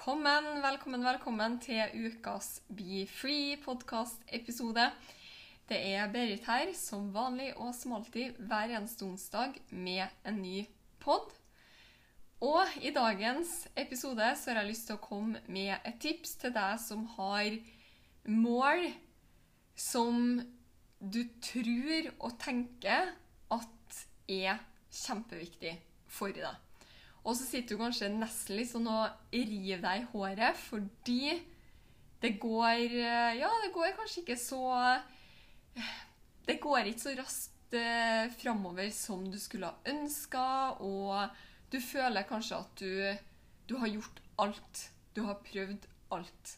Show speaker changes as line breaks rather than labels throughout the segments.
velkommen, velkommen, velkommen til ukas Be Free podkast-episode. Det er Berit her, som vanlig og som alltid hver eneste onsdag med en ny pod. Og i dagens episode så har jeg lyst til å komme med et tips til deg som har mål som du tror og tenker at er kjempeviktig for deg. Og så sitter du kanskje nesten litt sånn og river deg i håret fordi det går eh, Ja, det går kanskje ikke så Det går ikke så raskt eh, framover som du skulle ha ønska, og du føler kanskje at du, du har gjort alt. Du har prøvd alt.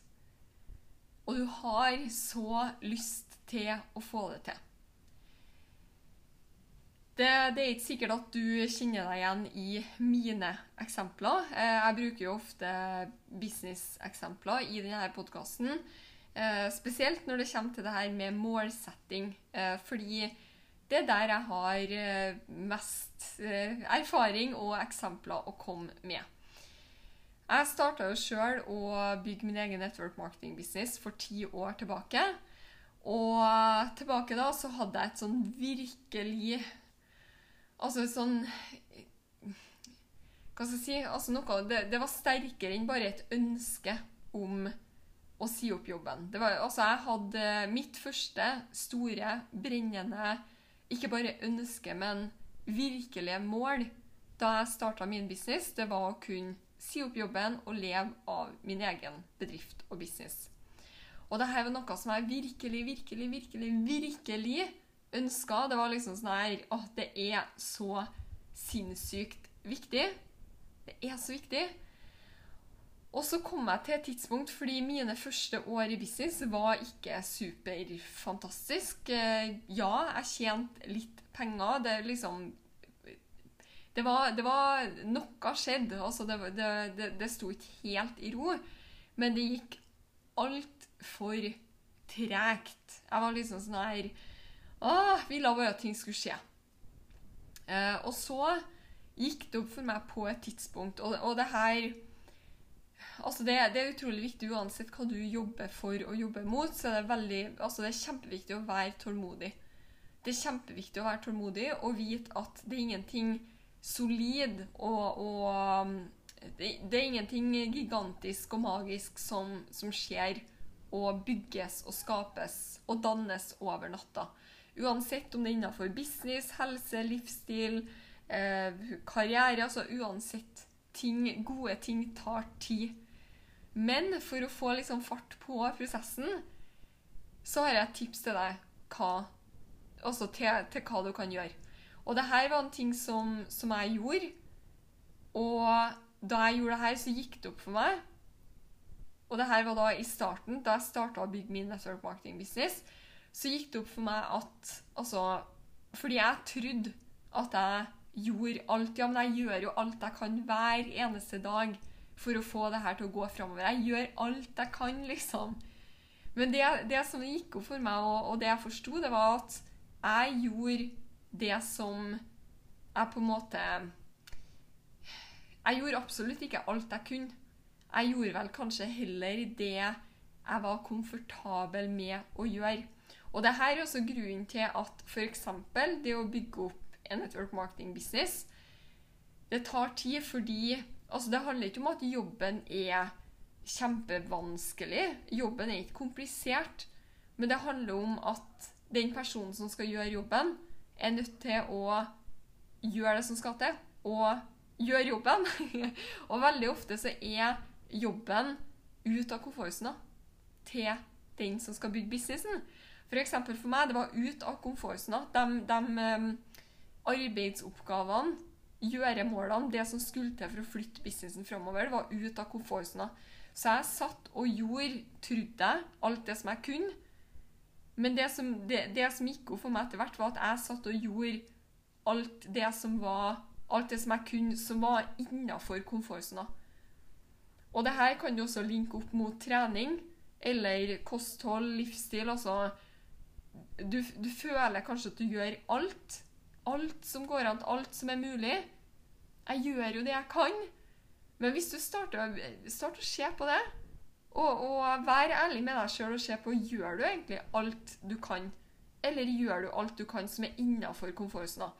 Og du har så lyst til å få det til. Det, det er ikke sikkert at du kjenner deg igjen i mine eksempler. Eh, Jeg bruker jo ofte business-eksempler i denne podkasten. Spesielt når det kommer til det her med målsetting. eh, Fordi det er der jeg har eh, mest eh, erfaring og eksempler å komme med. Jeg starta jo sjøl å bygge min egen network marketing business for ti år tilbake. Og tilbake da så hadde jeg et sånn virkelig Altså sånn Hva skal jeg si? Altså noe, det, det var sterkere enn bare et ønske om å si opp jobben. Var, altså jeg hadde mitt første store, brennende Ikke bare ønske, men virkelige mål da jeg starta min business. Det var å kunne si opp jobben og leve av min egen bedrift og business. Og dette var noe som jeg virkelig, virkelig, virkelig, virkelig ønska. Det var liksom sånn her Å, det er så sinnssykt viktig. Det er så viktig. Og så kom jeg til et tidspunkt fordi mine første år i business var ikke superfantastisk. Eh, Ja, jeg tjente litt penger. Det liksom det var, det var Noe skjedde. Altså det, det, det, det sto ikke helt i ro. Men det gikk altfor tregt. Jeg var liksom sånn her Åh, la bare at ting skulle skje. Eh, og så gikk det opp for meg på et tidspunkt, og, og det her Altså det, det er utrolig viktig uansett hva du jobber for og jobber mot. så er det veldig, altså det er kjempeviktig å være tålmodig. Det er kjempeviktig å være tålmodig og vite at det er ingenting solid og, og det, det er ingenting gigantisk og magisk som, som skjer og bygges og skapes og dannes over natta. Uansett om det er innenfor business, helse, livsstil, eh, karriere. altså Uansett ting, gode ting tar tid. Men for å få liksom fart på prosessen, så har jeg et tips til deg hva, altså til, til hva du kan gjøre. Og det her var en ting som, som jeg gjorde. Og da jeg gjorde det her, så gikk det opp for meg. Og det her var da i starten, da jeg starta å bygge min network marketing business, så gikk det opp for meg at Altså, fordi jeg trodde at jeg gjorde alt. Ja, men jeg gjør jo alt jeg kan hver eneste dag for å få det her til å gå framover. Jeg gjør alt jeg kan, liksom. Men det, det som gikk opp for meg, og, og det jeg forsto, det var at jeg gjorde det som jeg på en måte Jeg gjorde absolutt ikke alt jeg kunne. Jeg gjorde vel kanskje heller det jeg var komfortabel med å gjøre. Og det her er også grunnen til at f.eks. det å bygge opp en network marketing business det tar tid fordi altså Det handler ikke om at jobben er kjempevanskelig. Jobben er ikke komplisert. Men det handler om at den personen som skal gjøre jobben, er nødt til å gjøre det som skal til, og gjøre jobben. og veldig ofte så er jobben ut av komfortsona til den som skal bygge businessen. For eksempel for meg, det var ut av komfortsona. De, de um, arbeidsoppgavene, gjøremålene, det som skulle til for å flytte businessen framover, var ut av komfortsona. Så jeg satt og gjorde, trodde jeg, alt det som jeg kunne. Men det som, det, det som gikk opp for meg etter hvert, var at jeg satt og gjorde alt det som var alt det som jeg kunne som var innafor komfortsona. Og det her kan du også linke opp mot trening eller kosthold, livsstil. Altså du, du føler kanskje at du gjør alt. Alt som går an, alt som er mulig. Jeg gjør jo det jeg kan. Men hvis du starter, starter å se på det, og, og vær ærlig med deg sjøl og se på gjør du egentlig alt du kan, eller gjør du alt du kan som er innafor komfortsona.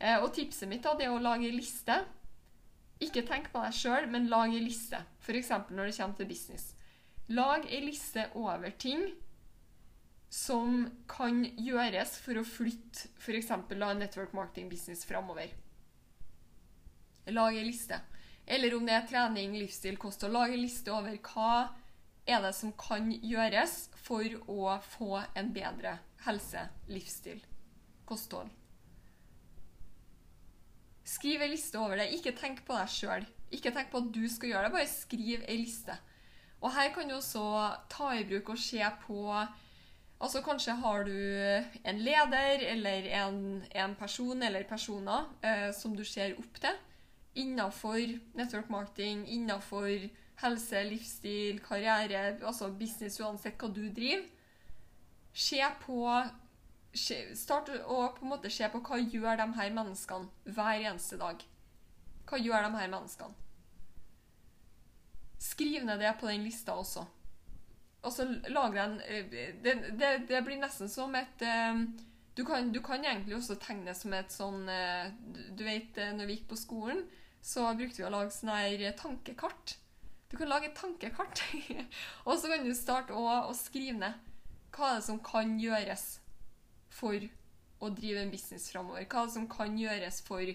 Eh, og tipset mitt da, det er å lage en liste. Ikke tenk på deg sjøl, men lag en liste. F.eks. når det kommer til business. Lag en liste over ting som kan gjøres for å flytte f.eks. network marketing business framover. Lag en liste. Eller om det er trening, livsstil, kost. Lag en liste over hva er det som kan gjøres for å få en bedre helse, livsstil, kosthold. Skriv ei liste over det. Ikke tenk på deg sjøl. Ikke tenk på at du skal gjøre det, bare skriv ei liste. Og her kan du også ta i bruk og se på Altså Kanskje har du en leder eller en, en person eller personer eh, som du ser opp til innenfor network marketing, innenfor helse, livsstil, karriere, altså business uansett hva du driver. Se på Start å på en måte se på hva gjør de her menneskene hver eneste dag. Hva gjør de her menneskene? Skriv ned det på den lista også. Og så lag den det, det, det, blir nesten som et eh, du kan, du kan, egentlig også tegne som et sånn eh, Du vet, eh, når vi gikk på skolen, så brukte vi å lage sånn her tankekart. Du kan lage et tankekart. og så kan du starte å, å skrive ned hva er det som kan gjøres for å drive en business framover? Hva er det som kan gjøres for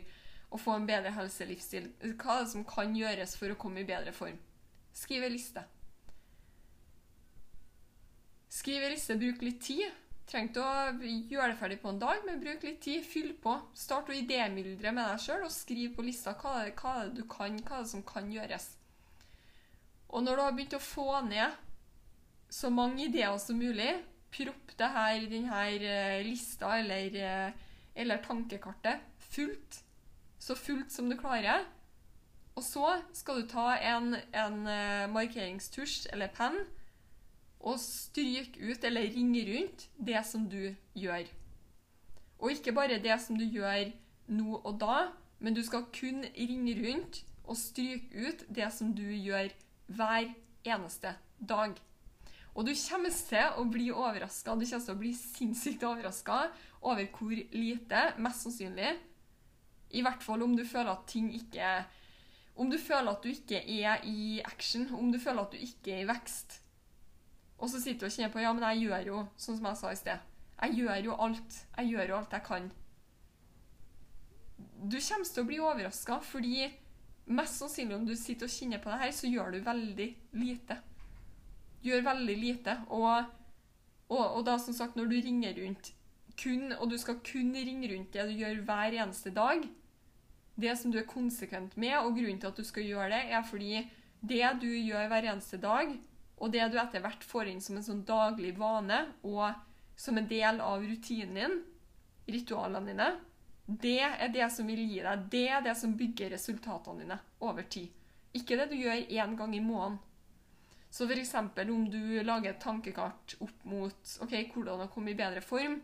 å få en bedre helselivsstil? Hva er det som kan gjøres for å komme i bedre form? Skriv ei liste. Skriv en liste, bruk litt tid. Trenger ikke å gjøre det ferdig på en dag, men bruk litt tid. Fyll på. Start å idémyldre med deg sjøl, og skriv på lista hva det, hva er du kan, hva er det som kan gjøres. Og når du har begynt å få ned så mange ideer som mulig, propp det her, i denne eh, lista eller, eh, eller tankekartet fullt. Så fullt som du klarer. Og så skal du ta en, en eh, markeringstusj eller penn og stryke ut eller ringe rundt det som du gjør. Og ikke bare det som du gjør nå og da, men du skal kun ringe rundt og stryke ut det som du gjør hver eneste dag. Og du kommer til å bli overraska. Du kommer til å bli sinnssykt overraska over hvor lite, mest sannsynlig I hvert fall om du føler at ting ikke Om du føler at du ikke er i action, om du føler at du ikke er i vekst. Og så sitter du og kjenner på ja, men jeg gjør jo sånn som jeg sa i sted. Jeg gjør jo alt. Jeg gjør jo alt jeg kan. Du kommer til å bli overraska, fordi mest sannsynlig om du sitter og kjenner på det her, så gjør du veldig lite gjør veldig lite. Og, og, og, da, som sagt, når du ringer rundt kun, og du skal kun ringe rundt det du gjør hver eneste dag Det som du er konsekvent med, og grunnen til at du skal gjøre det, er fordi det du gjør hver eneste dag, og det du etter hvert får inn som en sånn daglig vane, og som en del av rutinen din, ritualene dine, det er det som vil gi deg Det er det som bygger resultatene dine over tid. Ikke det du gjør én gang i måneden. Så f.eks. om du lager et tankekart opp mot ok, hvordan å komme i bedre form,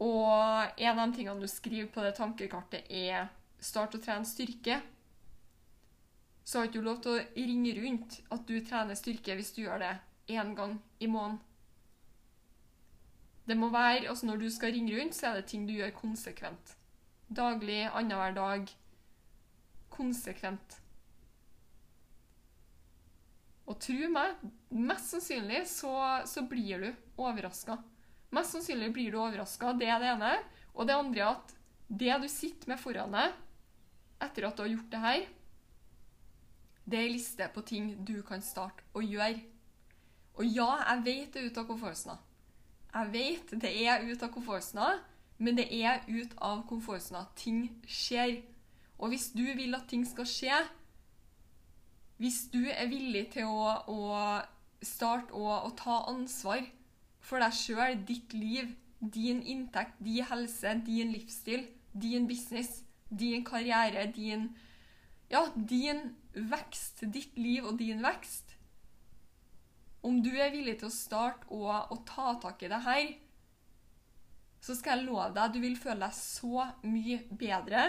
og en av de tingene du skriver på det tankekartet, er 'start å trene styrke', så har du ikke lov til å ringe rundt at du trener styrke hvis du gjør det én gang i måneden. Det må være, altså Når du skal ringe rundt, så er det ting du gjør konsekvent. Daglig, annenhver dag. Konsekvent. Og tro meg, mest sannsynlig så, så blir du overraska. Mest sannsynlig blir du overraska. Det er det ene. Og det andre er at det du sitter med foran deg etter at du har gjort det her, det er ei liste på ting du kan starte å gjøre. Og ja, jeg vet det er ut av komfortsona. Jeg vet det er ut av komfortsona, men det er ut av komfortsona. Ting skjer. Og hvis du vil at ting skal skje, hvis du er villig til å, å starte å, å ta ansvar for deg sjøl, ditt liv, din inntekt, din helse, din livsstil, din business, din karriere, din Ja, din vekst, ditt liv og din vekst. Om du er villig til å starte å, å ta tak i det her, så skal jeg love deg at du vil føle deg så mye bedre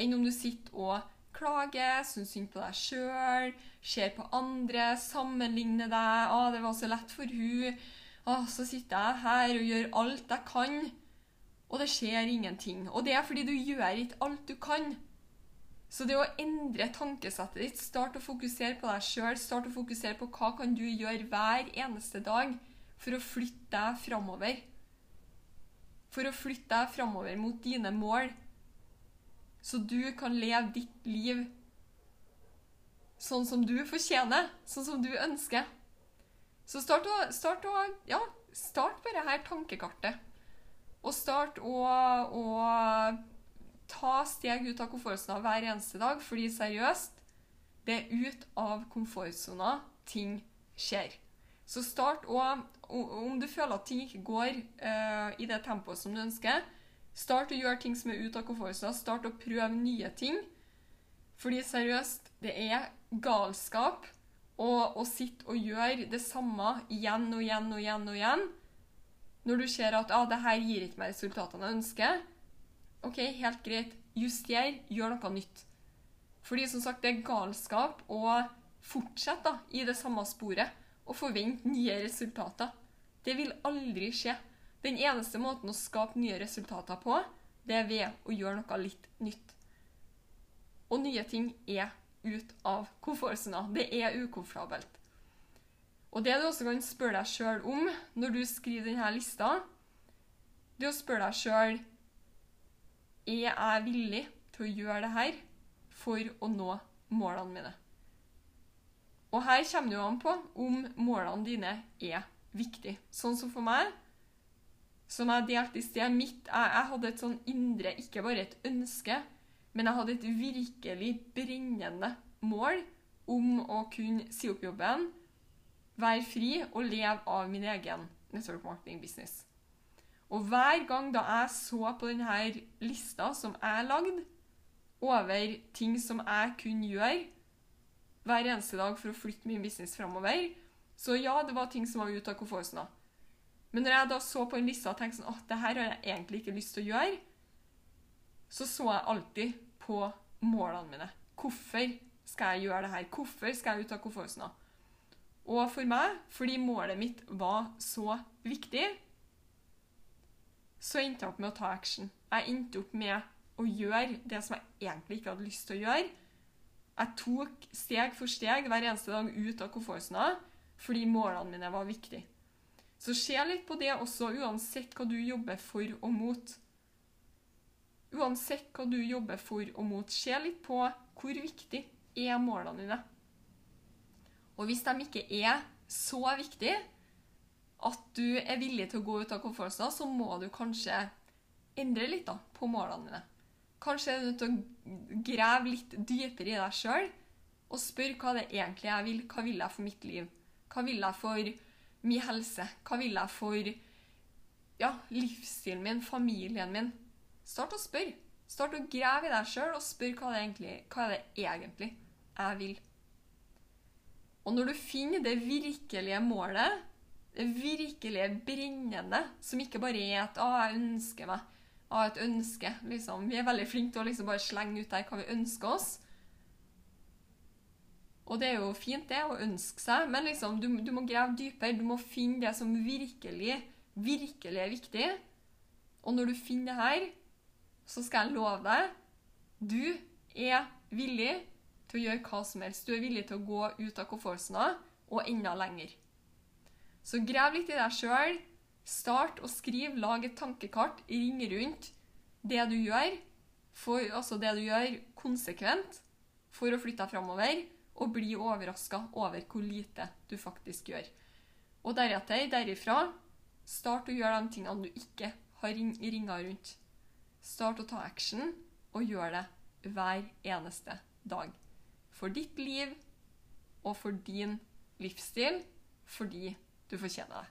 enn om du sitter og klager, syns synd på deg sjøl, ser på andre, sammenligner deg 'Å, det var så lett for hun', å, så sitter jeg her og gjør alt jeg kan, og det skjer ingenting. Og det er fordi du gjør ikke alt du kan. Så det å endre tankesettet ditt, start å fokusere på deg sjøl, start å fokusere på hva kan du gjøre hver eneste dag for å flytte deg framover. For å flytte deg framover mot dine mål, så du kan leve ditt liv sånn som du fortjener, sånn som du ønsker. Så start å, start å Ja, start på dette tankekartet. Og start å, å ta steg ut av komfortsona hver eneste dag, fordi seriøst Det er ut av komfortsona ting skjer. Så start å Om du føler at ting ikke går uh, i det tempoet som du ønsker, start å gjøre ting som er ut av komfortsona. Start å prøve nye ting. Fordi seriøst, det er galskap å sitte og gjøre det samme igjen og igjen og igjen og igjen Når du ser at ah, det her gir ikke meg resultatene jeg ønsker, OK, helt greit. Juster, gjør noe nytt. Fordi som sagt, det er galskap å fortsette i det samme sporet og forvente nye resultater. Det vil aldri skje. Den eneste måten å skape nye resultater på, det er ved å gjøre noe litt nytt. Og nye ting er ut av komfortsona. Det er ukomfortabelt. Og det du også kan spørre deg sjøl om når du skriver denne lista, det er å spørre deg sjøl er jeg villig til å gjøre det her for å nå målene mine. Og her kommer det jo an på om målene dine er viktige. Sånn som for meg, som jeg delte i sted mitt, jeg, jeg hadde et sånn indre, ikke bare et ønske, men jeg hadde et virkelig brennende mål om å kunne si opp jobben, være fri og leve av min egen network marketing business. Og hver gang da jeg så på denne lista som jeg lagde, over ting som jeg kunne gjøre hver eneste dag for å flytte min business framover, så ja, det var ting som var ute av komfortsona. Men når jeg da så på en lista og tenkte sånn, at det her har jeg egentlig ikke lyst til å gjøre, så så jeg alltid på målene mine. Hvorfor skal jeg gjøre det her? Hvorfor skal jeg ut av komfortsona? Og for meg, fordi målet mitt var så viktig, så endte jeg opp med å ta action. Jeg endte opp med å gjøre det som jeg egentlig ikke hadde lyst til å gjøre. Jeg tok steg for steg hver eneste dag ut av komfortsona fordi målene mine var viktige. Så se litt på det også, uansett hva du jobber for og mot. Uansett hva du jobber for og mot, se litt på hvor viktig er målene dine. Og hvis de ikke er så viktige at du er villig til å gå ut av komfortsonen, så må du kanskje endre litt da, på målene dine. Kanskje er du nødt til å grave litt dypere i deg sjøl og spørre hva det egentlig jeg vil. Hva vil jeg for mitt liv? Hva vil jeg for min helse? Hva vil jeg for ja, livsstilen min, familien min? Start å spørre. Start å grave i deg sjøl og spør hva, det egentlig, hva er det egentlig jeg vil. Og når du finner det virkelige målet, det virkelige brennende, som ikke bare er et 'Å, jeg ønsker meg', 'Å, et ønske', liksom. Vi er veldig flinke til å liksom bare slenge ut der hva vi ønsker oss. Og det er jo fint, det, å ønske seg, men liksom, du, du må grave dypere. Du må finne det som virkelig, virkelig er viktig. Og når du finner det her, så skal jeg love deg du er villig til å gjøre hva som helst. Du er villig til å gå ut av komfortsona og enda lenger. Så grev litt i deg sjøl. Start å skrive, lag et tankekart, ring rundt det du gjør, for, altså det du gjør konsekvent for å flytte deg framover, og bli overraska over hvor lite du faktisk gjør. Og deretter, derifra, start å gjøre de tingene du ikke har ring, ringa rundt. Start å ta action, og gjør det hver eneste dag. For ditt liv og for din livsstil, fordi du 浅的